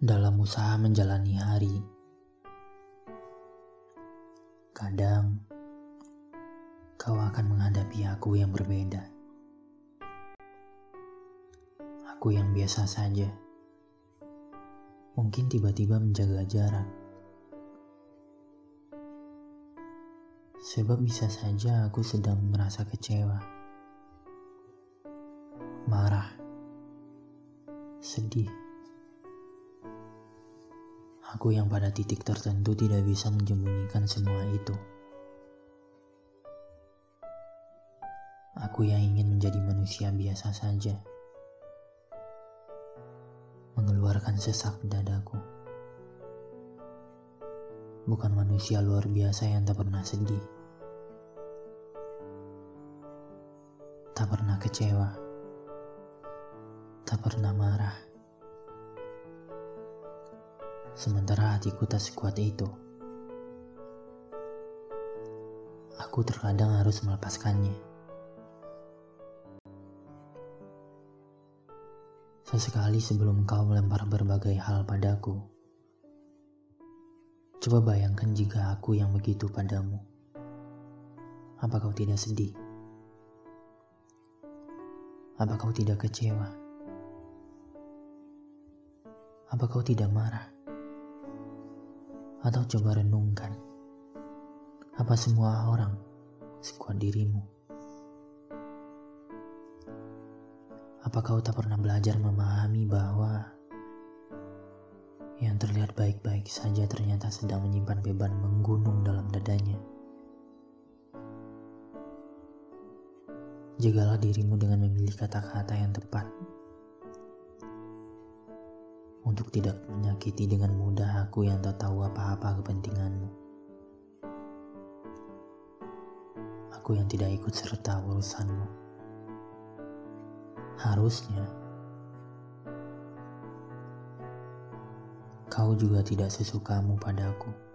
Dalam usaha menjalani hari, kadang kau akan menghadapi aku yang berbeda. Aku yang biasa saja, mungkin tiba-tiba menjaga jarak. Sebab bisa saja aku sedang merasa kecewa, marah, sedih. Aku yang pada titik tertentu tidak bisa menyembunyikan semua itu. Aku yang ingin menjadi manusia biasa saja. Mengeluarkan sesak dadaku. Bukan manusia luar biasa yang tak pernah sedih. Tak pernah kecewa. Tak pernah marah sementara hatiku tak sekuat itu. Aku terkadang harus melepaskannya. Sesekali sebelum kau melempar berbagai hal padaku, coba bayangkan jika aku yang begitu padamu. Apa kau tidak sedih? Apa kau tidak kecewa? Apa kau tidak marah? Atau coba renungkan, apa semua orang sekuat dirimu? Apa kau tak pernah belajar memahami bahwa yang terlihat baik-baik saja ternyata sedang menyimpan beban menggunung dalam dadanya? Jagalah dirimu dengan memilih kata-kata yang tepat untuk tidak menyakiti dengan mudah aku yang tak tahu apa-apa kepentinganmu. Aku yang tidak ikut serta urusanmu. Harusnya kau juga tidak sesukamu padaku.